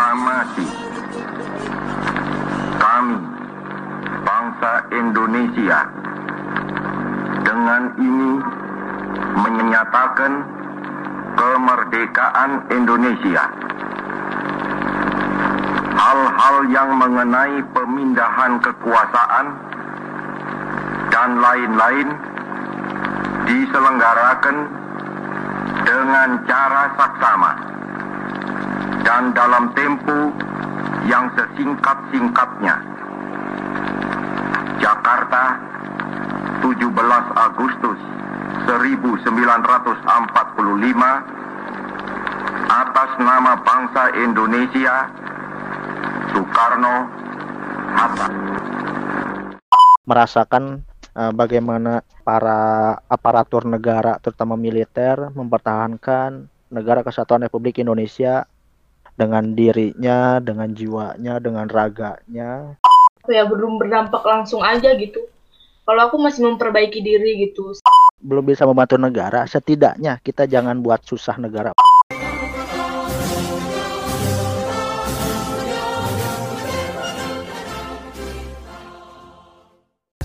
proklamasi kami bangsa Indonesia dengan ini menyatakan kemerdekaan Indonesia. Hal-hal yang mengenai pemindahan kekuasaan dan lain-lain diselenggarakan dengan cara saksama dan dalam tempo yang sesingkat-singkatnya. Jakarta, 17 Agustus 1945 atas nama bangsa Indonesia Soekarno Hatta merasakan uh, bagaimana para aparatur negara terutama militer mempertahankan negara kesatuan Republik Indonesia dengan dirinya, dengan jiwanya, dengan raganya. Ya belum berdampak langsung aja gitu. Kalau aku masih memperbaiki diri gitu. Belum bisa membantu negara, setidaknya kita jangan buat susah negara.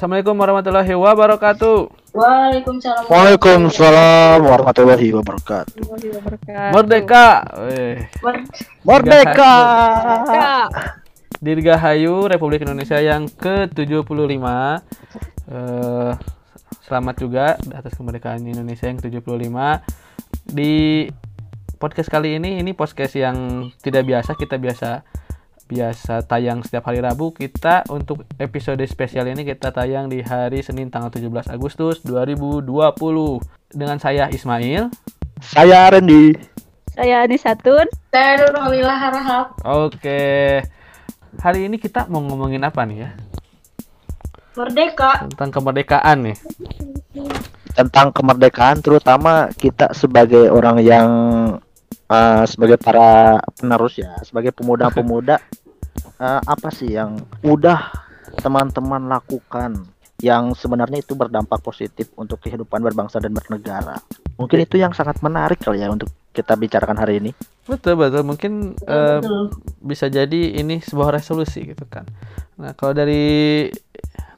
Assalamualaikum warahmatullahi wabarakatuh. Waalaikumsalam. Waalaikumsalam warahmatullahi wabarakatuh. Merdeka. Weh. Merdeka. Dirgahayu Republik Indonesia yang ke-75. Eh, selamat juga atas kemerdekaan Indonesia yang ke-75. Di podcast kali ini ini podcast yang tidak biasa, kita biasa biasa tayang setiap hari Rabu kita untuk episode spesial ini kita tayang di hari Senin tanggal 17 Agustus 2020 dengan saya Ismail Saya Randy. Saya Anisatun. Saya Nurulillah Harahap. Oke hari ini kita mau ngomongin apa nih ya Merdeka. tentang kemerdekaan nih Tentang kemerdekaan terutama kita sebagai orang yang uh, sebagai para penerus ya, sebagai pemuda-pemuda uh, apa sih yang udah teman-teman lakukan yang sebenarnya itu berdampak positif untuk kehidupan berbangsa dan bernegara. Mungkin itu yang sangat menarik kali ya untuk kita bicarakan hari ini. betul betul mungkin eh, bisa jadi ini sebuah resolusi gitu kan. Nah, kalau dari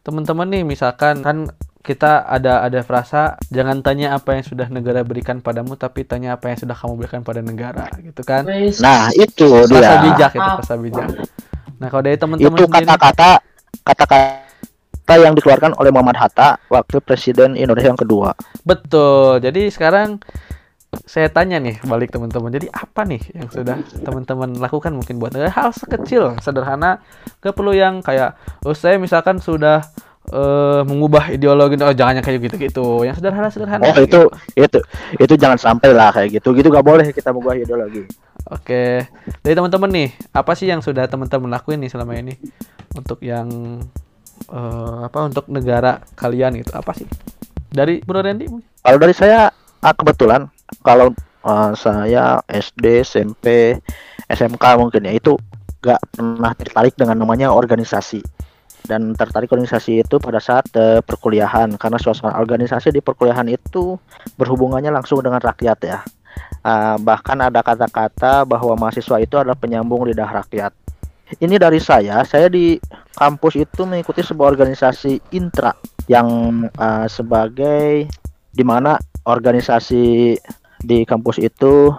teman-teman nih misalkan kan kita ada ada frasa jangan tanya apa yang sudah negara berikan padamu tapi tanya apa yang sudah kamu berikan pada negara gitu kan. Nah, itu Frasa dia. bijak itu, frasa bijak. Nah, kalau dari teman-teman Itu kata-kata kata-kata yang dikeluarkan oleh Muhammad Hatta waktu Presiden Indonesia yang kedua. betul. Jadi sekarang saya tanya nih balik teman-teman. Jadi apa nih yang sudah teman-teman lakukan mungkin buat negara hal sekecil, sederhana, gak perlu yang kayak oh saya misalkan sudah eh, mengubah ideologi oh jangan yang kayak gitu-gitu. Yang sederhana-sederhana. Oh, itu itu itu jangan sampai lah kayak gitu. Gitu gak boleh kita mengubah ideologi. Oke. Dari teman-teman nih, apa sih yang sudah teman-teman lakuin nih selama ini untuk yang eh, apa untuk negara kalian gitu? Apa sih? Dari Bro Randy? Kalau dari saya ah, kebetulan kalau uh, saya SD, SMP, SMK mungkin ya itu gak pernah tertarik dengan namanya organisasi dan tertarik organisasi itu pada saat eh, perkuliahan karena suasana organisasi di perkuliahan itu berhubungannya langsung dengan rakyat ya. Ah, bahkan ada kata-kata bahwa mahasiswa itu adalah penyambung lidah rakyat. Ini dari saya, saya di kampus itu mengikuti sebuah organisasi intra yang ah, sebagai di mana organisasi di kampus itu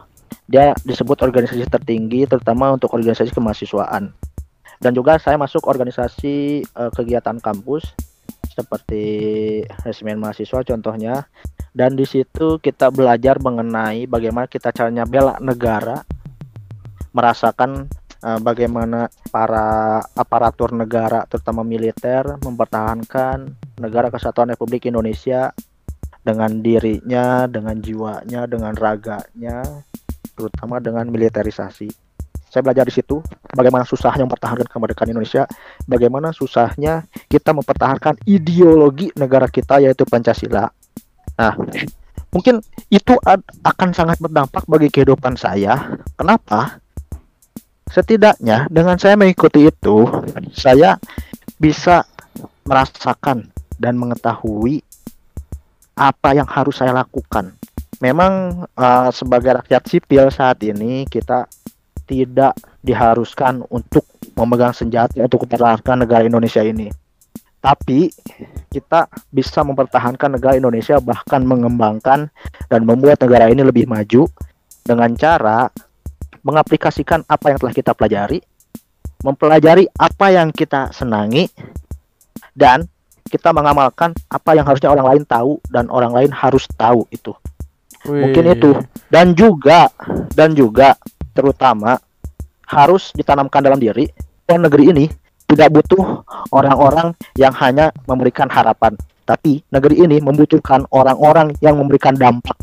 dia disebut organisasi tertinggi terutama untuk organisasi kemahasiswaan dan juga saya masuk organisasi eh, kegiatan kampus seperti resimen mahasiswa contohnya dan di situ kita belajar mengenai bagaimana kita caranya bela negara merasakan eh, bagaimana para aparatur negara terutama militer mempertahankan negara kesatuan Republik Indonesia dengan dirinya, dengan jiwanya, dengan raganya, terutama dengan militerisasi. Saya belajar di situ bagaimana susahnya mempertahankan kemerdekaan Indonesia, bagaimana susahnya kita mempertahankan ideologi negara kita yaitu Pancasila. Nah, mungkin itu akan sangat berdampak bagi kehidupan saya. Kenapa? Setidaknya dengan saya mengikuti itu, saya bisa merasakan dan mengetahui apa yang harus saya lakukan. Memang eh, sebagai rakyat sipil saat ini kita tidak diharuskan untuk memegang senjata untuk mempertahankan negara Indonesia ini. Tapi kita bisa mempertahankan negara Indonesia bahkan mengembangkan dan membuat negara ini lebih maju dengan cara mengaplikasikan apa yang telah kita pelajari, mempelajari apa yang kita senangi dan kita mengamalkan apa yang harusnya orang lain tahu dan orang lain harus tahu itu. Mungkin Wih. itu. Dan juga dan juga terutama harus ditanamkan dalam diri bahwa negeri ini tidak butuh orang-orang yang hanya memberikan harapan, tapi negeri ini membutuhkan orang-orang yang memberikan dampak,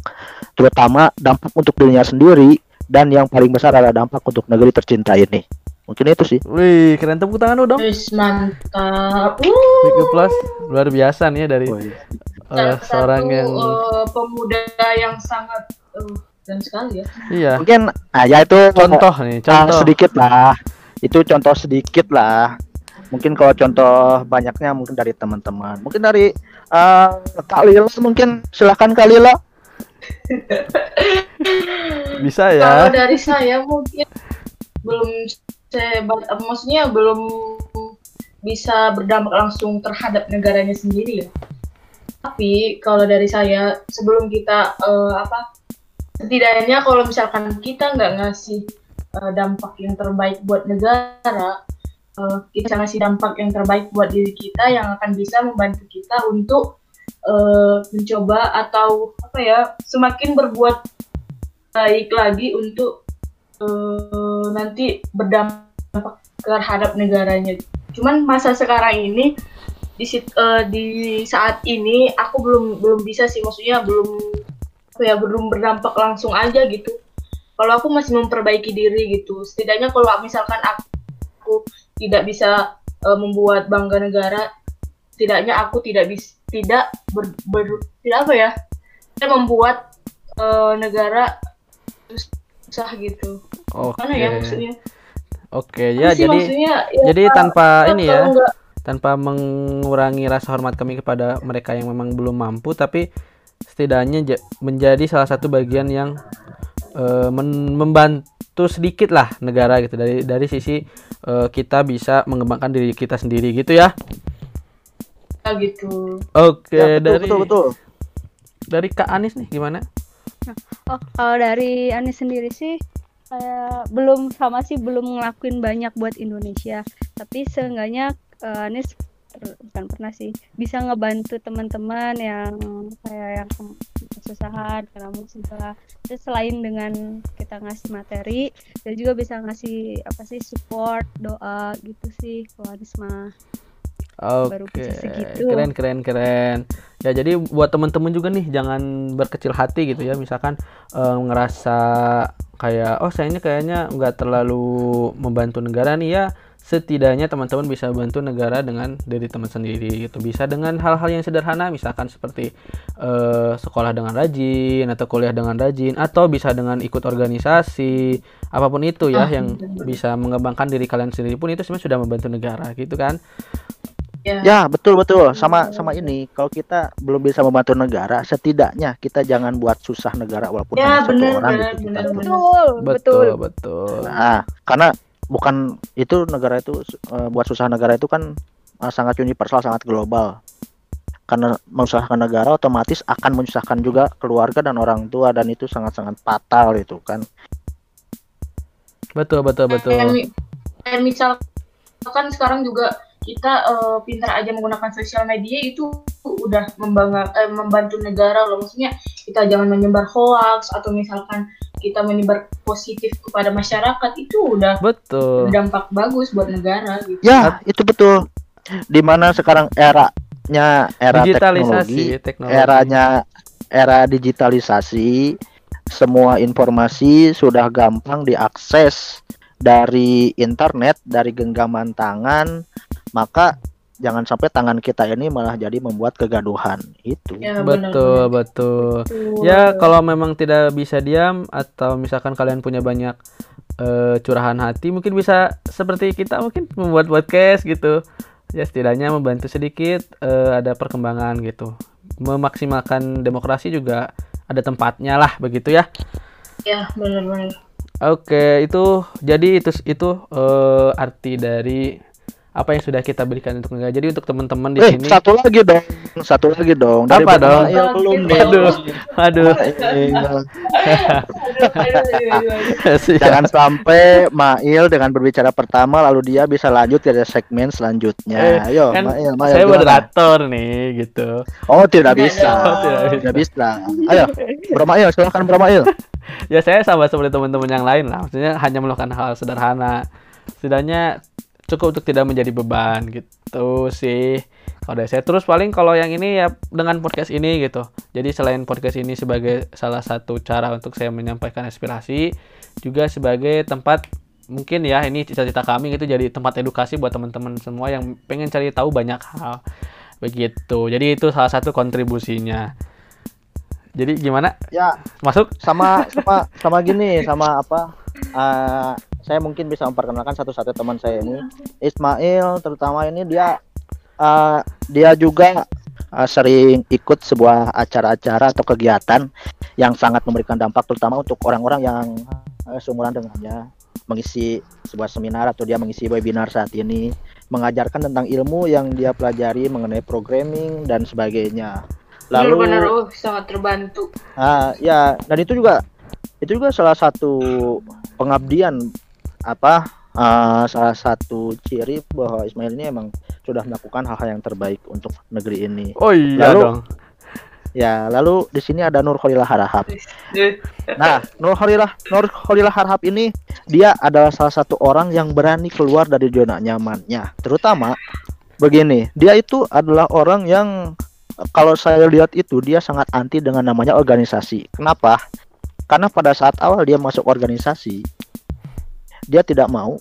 terutama dampak untuk dirinya sendiri dan yang paling besar adalah dampak untuk negeri tercinta ini. Mungkin itu sih. Wih, keren tepuk tangan dong. Wis mantap. Uh, plus luar biasa nih ya dari satu, seorang yang eh, pemuda yang sangat uh, dan sekali ya. iya Mungkin ah, ya itu contoh nih ah, contoh sedikit lah. Itu contoh sedikit lah. Mungkin kalau contoh banyaknya mungkin dari teman-teman. Mungkin dari eh Kak Lila mungkin silahkan Kak Lila. bisa Kalau ya dari saya mungkin belum sebat, eh, maksudnya belum bisa berdampak langsung terhadap negaranya sendiri ya. Tapi kalau dari saya sebelum kita eh, apa setidaknya kalau misalkan kita nggak ngasih eh, dampak yang terbaik buat negara, eh, kita bisa ngasih dampak yang terbaik buat diri kita yang akan bisa membantu kita untuk eh, mencoba atau apa ya semakin berbuat baik lagi untuk eh, nanti berdampak terhadap negaranya. Cuman masa sekarang ini di eh, di saat ini aku belum belum bisa sih maksudnya belum ya belum berdampak langsung aja gitu. Kalau aku masih memperbaiki diri gitu. Setidaknya kalau misalkan aku tidak bisa eh, membuat bangga negara, setidaknya aku tidak bisa tidak ber, ber- tidak apa ya? Tidak membuat eh, negara susah gitu. oke Mana ya maksudnya? oke ya Apa sih jadi maksudnya, ya, jadi tanpa ini ya kalau nggak- tanpa mengurangi rasa hormat kami kepada mereka yang memang belum mampu tapi setidaknya ja- menjadi salah satu bagian yang men- membantu sedikit lah negara gitu dari dari sisi eh, kita bisa mengembangkan diri kita sendiri gitu ya gitu. oke Ya, betul, dari betul betul. dari Kak Anis nih gimana Oh, kalau dari Anis sendiri sih kayak belum sama sih belum ngelakuin banyak buat Indonesia. Tapi seenggaknya eh, Anis per- bukan pernah sih bisa ngebantu teman-teman yang kayak yang ke- kesusahan karena musibah. Terus selain dengan kita ngasih materi, dan juga bisa ngasih apa sih support, doa gitu sih kalau. Baru Oke, bisa segitu. keren keren keren. Ya jadi buat temen-temen juga nih jangan berkecil hati gitu ya. Misalkan eh, ngerasa kayak oh saya ini kayaknya nggak terlalu membantu negara nih ya. Setidaknya teman-teman bisa bantu negara dengan diri teman sendiri gitu. Bisa dengan hal-hal yang sederhana misalkan seperti eh, sekolah dengan rajin atau kuliah dengan rajin atau bisa dengan ikut organisasi apa pun itu ya Ah, yang betul. bisa mengembangkan diri kalian sendiri pun itu sebenarnya sudah membantu negara gitu kan. Ya. Ya, betul betul. Sama sama ini, kalau kita belum bisa membantu negara, setidaknya kita jangan buat susah negara walaupun Ya, hanya satu benar, orang gitu benar. Betul, betul betul Nah, karena bukan itu negara itu eh, buat susah negara itu kan eh, sangat universal, sangat global. Karena menyusahkan negara otomatis akan menyusahkan juga keluarga dan orang tua dan itu sangat-sangat fatal itu kan. betul betul betul mi- kayak misalkan sekarang juga kita eh, pintar aja menggunakan sosial media itu udah membangga, eh, membantu negara loh. Maksudnya kita jangan menyebar hoax atau misalkan kita menyebar positif kepada masyarakat itu udah betul berdampak bagus buat negara gitu. Ya, itu betul. Di mana sekarang eranya era digitalisasi teknologi, teknologi eranya era digitalisasi semua informasi sudah gampang diakses dari internet dari genggaman tangan maka jangan sampai tangan kita ini malah jadi membuat kegaduhan. Itu. Ya, betul betul. Betul. ya kalau memang tidak bisa diam atau misalkan kalian punya banyak eh, curahan hati mungkin bisa seperti kita mungkin membuat podcast gitu. Ya setidaknya membantu sedikit eh, ada perkembangan gitu. Memaksimalkan demokrasi juga ada tempatnya lah begitu ya. Ya, benar-benar. Oke, itu jadi itu itu eh, arti dari apa yang sudah kita berikan untuk negara. Jadi untuk teman-teman di Eh, sini satu lagi dong. Satu lagi dong. Dari Apa dong? Mail belum nih. Aduh, aduh. Jangan sampai Mail dengan berbicara pertama lalu dia bisa lanjut ke segmen selanjutnya. Eh, Ayo, kan Mail, Mail. saya gimana? moderator nih gitu. Oh, tidak Enggak bisa. dong. Tidak bisa. Tidak bisa. Ayo, Bro Mail, silakan Bro Mail. Ya saya sama seperti teman-teman yang lain lah. Maksudnya hanya melakukan hal sederhana. Setidaknya cukup untuk tidak menjadi beban gitu sih. Kalau dari saya terus paling kalau yang ini ya dengan podcast ini gitu. Jadi selain podcast ini sebagai salah satu cara untuk saya menyampaikan aspirasi, juga sebagai tempat mungkin ya ini cita-cita kami gitu jadi tempat edukasi buat teman-teman semua yang pengen cari tahu banyak hal begitu. Jadi itu salah satu kontribusinya. Jadi gimana? Ya, Masuk? sama sama sama gini, sama apa? eh, saya mungkin bisa memperkenalkan satu-satu teman saya ini, Ismail, terutama ini dia eh, dia juga eh, sering ikut sebuah acara-acara atau kegiatan yang sangat memberikan dampak terutama untuk orang-orang yang eh, seumuran dengannya mengisi sebuah seminar atau dia mengisi webinar saat ini mengajarkan tentang ilmu yang dia pelajari mengenai programming dan sebagainya. Benar-benar, oh, sangat terbantu. Ah, ya, dan itu juga itu juga salah satu pengabdian apa ah, salah satu ciri bahwa Ismail ini emang sudah melakukan hal-hal yang terbaik untuk negeri ini. Oh iya Lalu- dong. Ya, lalu di sini ada Nur Khalillah Harahap. Nah, Nur Khalillah Nur Khalillah Harahap ini dia adalah salah satu orang yang berani keluar dari zona nyamannya. Terutama begini, dia itu adalah orang yang kalau saya lihat itu dia sangat anti dengan namanya organisasi. Kenapa? Karena pada saat awal dia masuk organisasi, dia tidak mau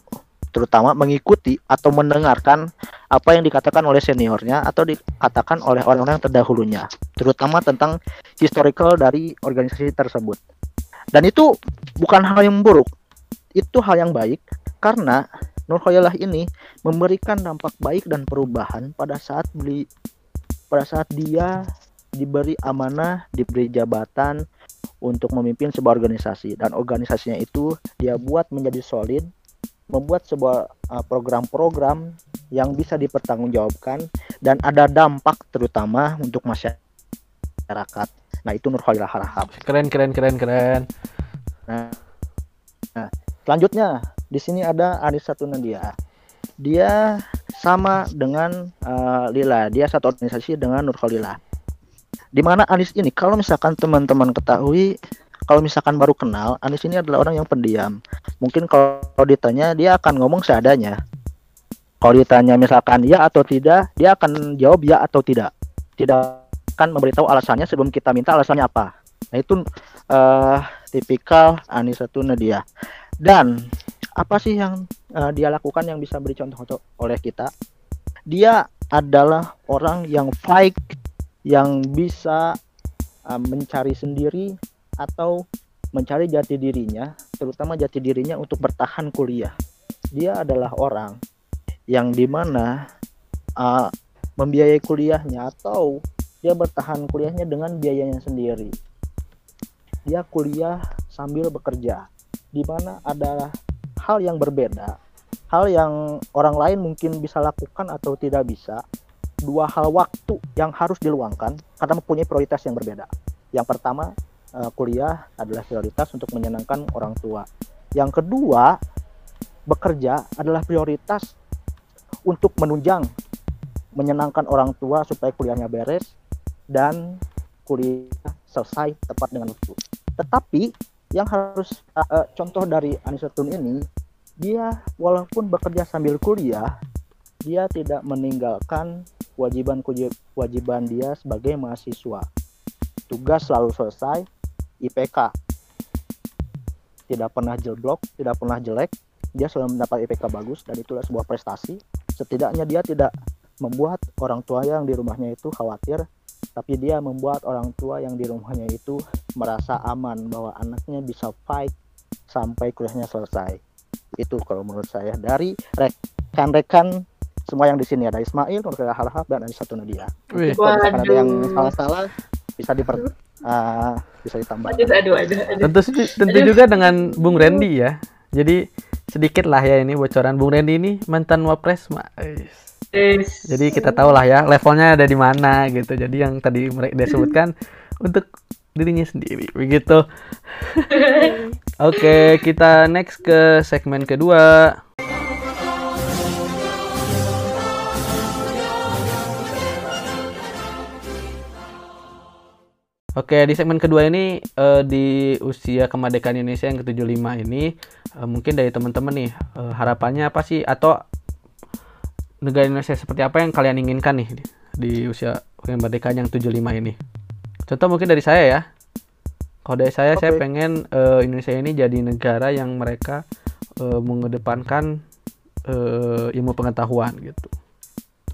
terutama mengikuti atau mendengarkan apa yang dikatakan oleh seniornya atau dikatakan oleh orang-orang terdahulunya, terutama tentang historical dari organisasi tersebut. Dan itu bukan hal yang buruk, itu hal yang baik karena Nur Khayalah ini memberikan dampak baik dan perubahan pada saat beli pada saat dia diberi amanah, diberi jabatan untuk memimpin sebuah organisasi dan organisasinya itu dia buat menjadi solid, membuat sebuah uh, program-program yang bisa dipertanggungjawabkan dan ada dampak terutama untuk masyarakat. Nah, itu Nur Khalillah Harahap. Keren keren keren keren. Nah, nah, selanjutnya di sini ada Anissa Tunadia. Dia sama dengan eh, Lila. Dia satu organisasi dengan Nur Khalillah. Di mana Anis ini, kalau misalkan teman-teman ketahui, kalau misalkan baru kenal, Anis ini adalah orang yang pendiam. Mungkin kalau ditanya, dia akan ngomong seadanya. Kalau ditanya misalkan ya atau tidak, dia akan jawab ya atau tidak. Tidak akan memberitahu alasannya sebelum kita minta alasannya apa. Nah itu eh tipikal Anissa Nadia. Dan apa sih yang eh, dia lakukan yang bisa beri contoh oleh kita? Dia adalah orang yang fight, yang bisa eh, mencari sendiri atau mencari jati dirinya, terutama jati dirinya untuk bertahan kuliah. Dia adalah orang yang di mana eh, membiayai kuliahnya atau dia bertahan kuliahnya dengan biayanya sendiri dia kuliah sambil bekerja di mana ada hal yang berbeda hal yang orang lain mungkin bisa lakukan atau tidak bisa dua hal waktu yang harus diluangkan karena mempunyai prioritas yang berbeda yang pertama eh, kuliah adalah prioritas untuk menyenangkan orang tua yang kedua bekerja adalah prioritas untuk menunjang menyenangkan orang tua supaya kuliahnya beres dan kuliah selesai tepat dengan waktu. Tetapi yang harus uh, uh, contoh dari Anisatun ini, dia walaupun bekerja sambil kuliah, dia tidak meninggalkan kewajiban kewajiban dia sebagai mahasiswa. Tugas selalu selesai, IPK tidak pernah jelblok, tidak pernah jelek, dia selalu mendapat IPK bagus dan itulah sebuah prestasi. Setidaknya dia tidak membuat orang tua yang di rumahnya itu khawatir tapi dia membuat orang tua yang di rumahnya itu merasa aman bahwa anaknya bisa fight sampai kuliahnya selesai. Itu kalau menurut saya dari rekan-rekan semua yang di sini ada Ismail, Nurkaya Harhab dan ada satu Nadia. Wih. Kalau misalkan ada yang salah-salah bisa diper Ah, bisa ditambah. Aduh, aduh, aduh, aduh. Tentu tentu juga dengan Bung Randy ya. Jadi sedikit lah ya ini bocoran Bung Randy ini mantan wapres mak. Yes. Jadi kita tahu lah ya levelnya ada di mana gitu. Jadi yang tadi mereka dia sebutkan untuk dirinya sendiri begitu. Oke, kita next ke segmen kedua. Oke, di segmen kedua ini eh, di usia kemerdekaan Indonesia yang ke-75 ini eh, mungkin dari teman-teman nih eh, harapannya apa sih atau negara Indonesia seperti apa yang kalian inginkan nih di, di usia kemerdekaan yang 75 ini? Contoh mungkin dari saya ya. Kalau dari saya saya Oke. pengen eh, Indonesia ini jadi negara yang mereka eh, mengedepankan eh, ilmu pengetahuan gitu.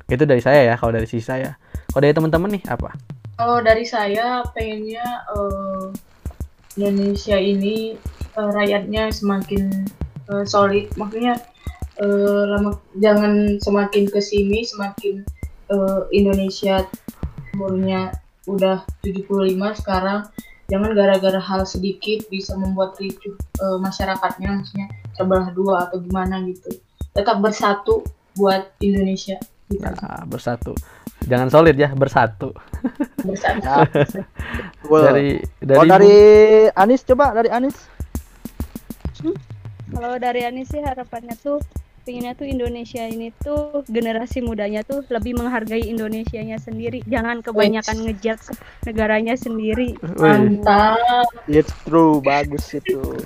Itu dari saya ya, kalau dari sisi saya. Kalau dari teman-teman nih apa? Kalau dari saya pengennya eh, Indonesia ini eh, rakyatnya semakin eh, solid, makanya eh, lama jangan semakin ke sini semakin eh, Indonesia umurnya udah 75 sekarang jangan gara-gara hal sedikit bisa membuat ricuh eh, masyarakatnya maksudnya terbelah dua atau gimana gitu tetap bersatu buat Indonesia gitu. Nah, bersatu. Jangan solid ya, bersatu. bersatu Ya. Dari dari, Oh, dari Anis coba dari Anis. Kalau dari Ani sih harapannya tuh pinginnya tuh Indonesia ini tuh generasi mudanya tuh lebih menghargai Indonesianya sendiri, jangan kebanyakan ngejudge negaranya sendiri. Mantap It's true, bagus itu.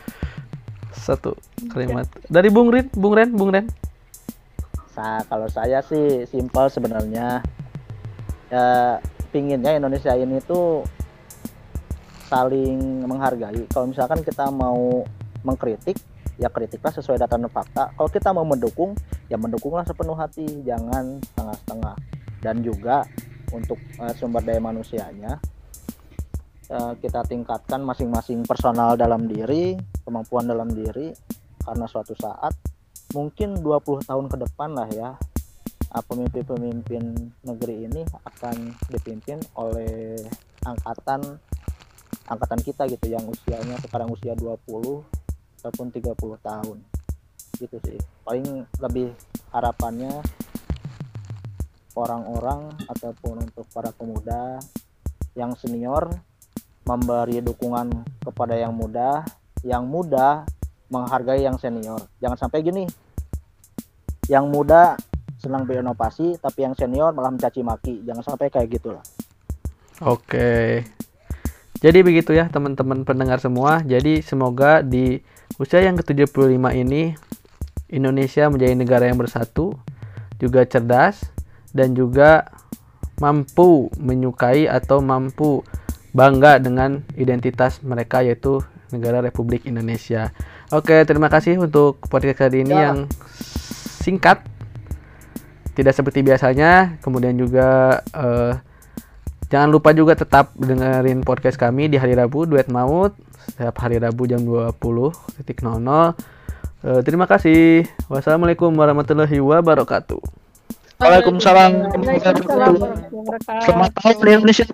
satu kalimat. Dari Bung Rin, Bung Ren, Bung Ren. Sa kalau saya sih simpel sebenarnya. Ya pinginnya Indonesia ini tuh saling menghargai. Kalau misalkan kita mau mengkritik, ya kritiklah sesuai data dan fakta. Kalau kita mau mendukung, ya mendukunglah sepenuh hati, jangan setengah-setengah. Dan juga untuk eh, sumber daya manusianya, eh, kita tingkatkan masing-masing personal dalam diri, kemampuan dalam diri, karena suatu saat mungkin 20 tahun ke depan lah ya pemimpin-pemimpin negeri ini akan dipimpin oleh angkatan angkatan kita gitu yang usianya sekarang usia 20 ataupun 30 tahun. Gitu sih. Paling lebih harapannya orang-orang ataupun untuk para pemuda yang senior memberi dukungan kepada yang muda yang muda menghargai yang senior. Jangan sampai gini. Yang muda senang berinovasi tapi yang senior malah mencaci maki jangan sampai kayak gitu lah Oke. Jadi begitu ya teman-teman pendengar semua. Jadi semoga di usia yang ke-75 ini Indonesia menjadi negara yang bersatu, juga cerdas dan juga mampu menyukai atau mampu bangga dengan identitas mereka yaitu negara Republik Indonesia. Oke, terima kasih untuk podcast kali ini Ya. yang singkat. Tidak seperti biasanya, kemudian juga eh, Jangan lupa juga tetap dengerin podcast kami di hari Rabu Duet Maut setiap hari Rabu jam 20.00. Eh, terima kasih. Wassalamualaikum warahmatullahi wabarakatuh. Waalaikumsalam Waalaikumsalam warahmatullahi wabarakatuh. Selamat tahun Indonesia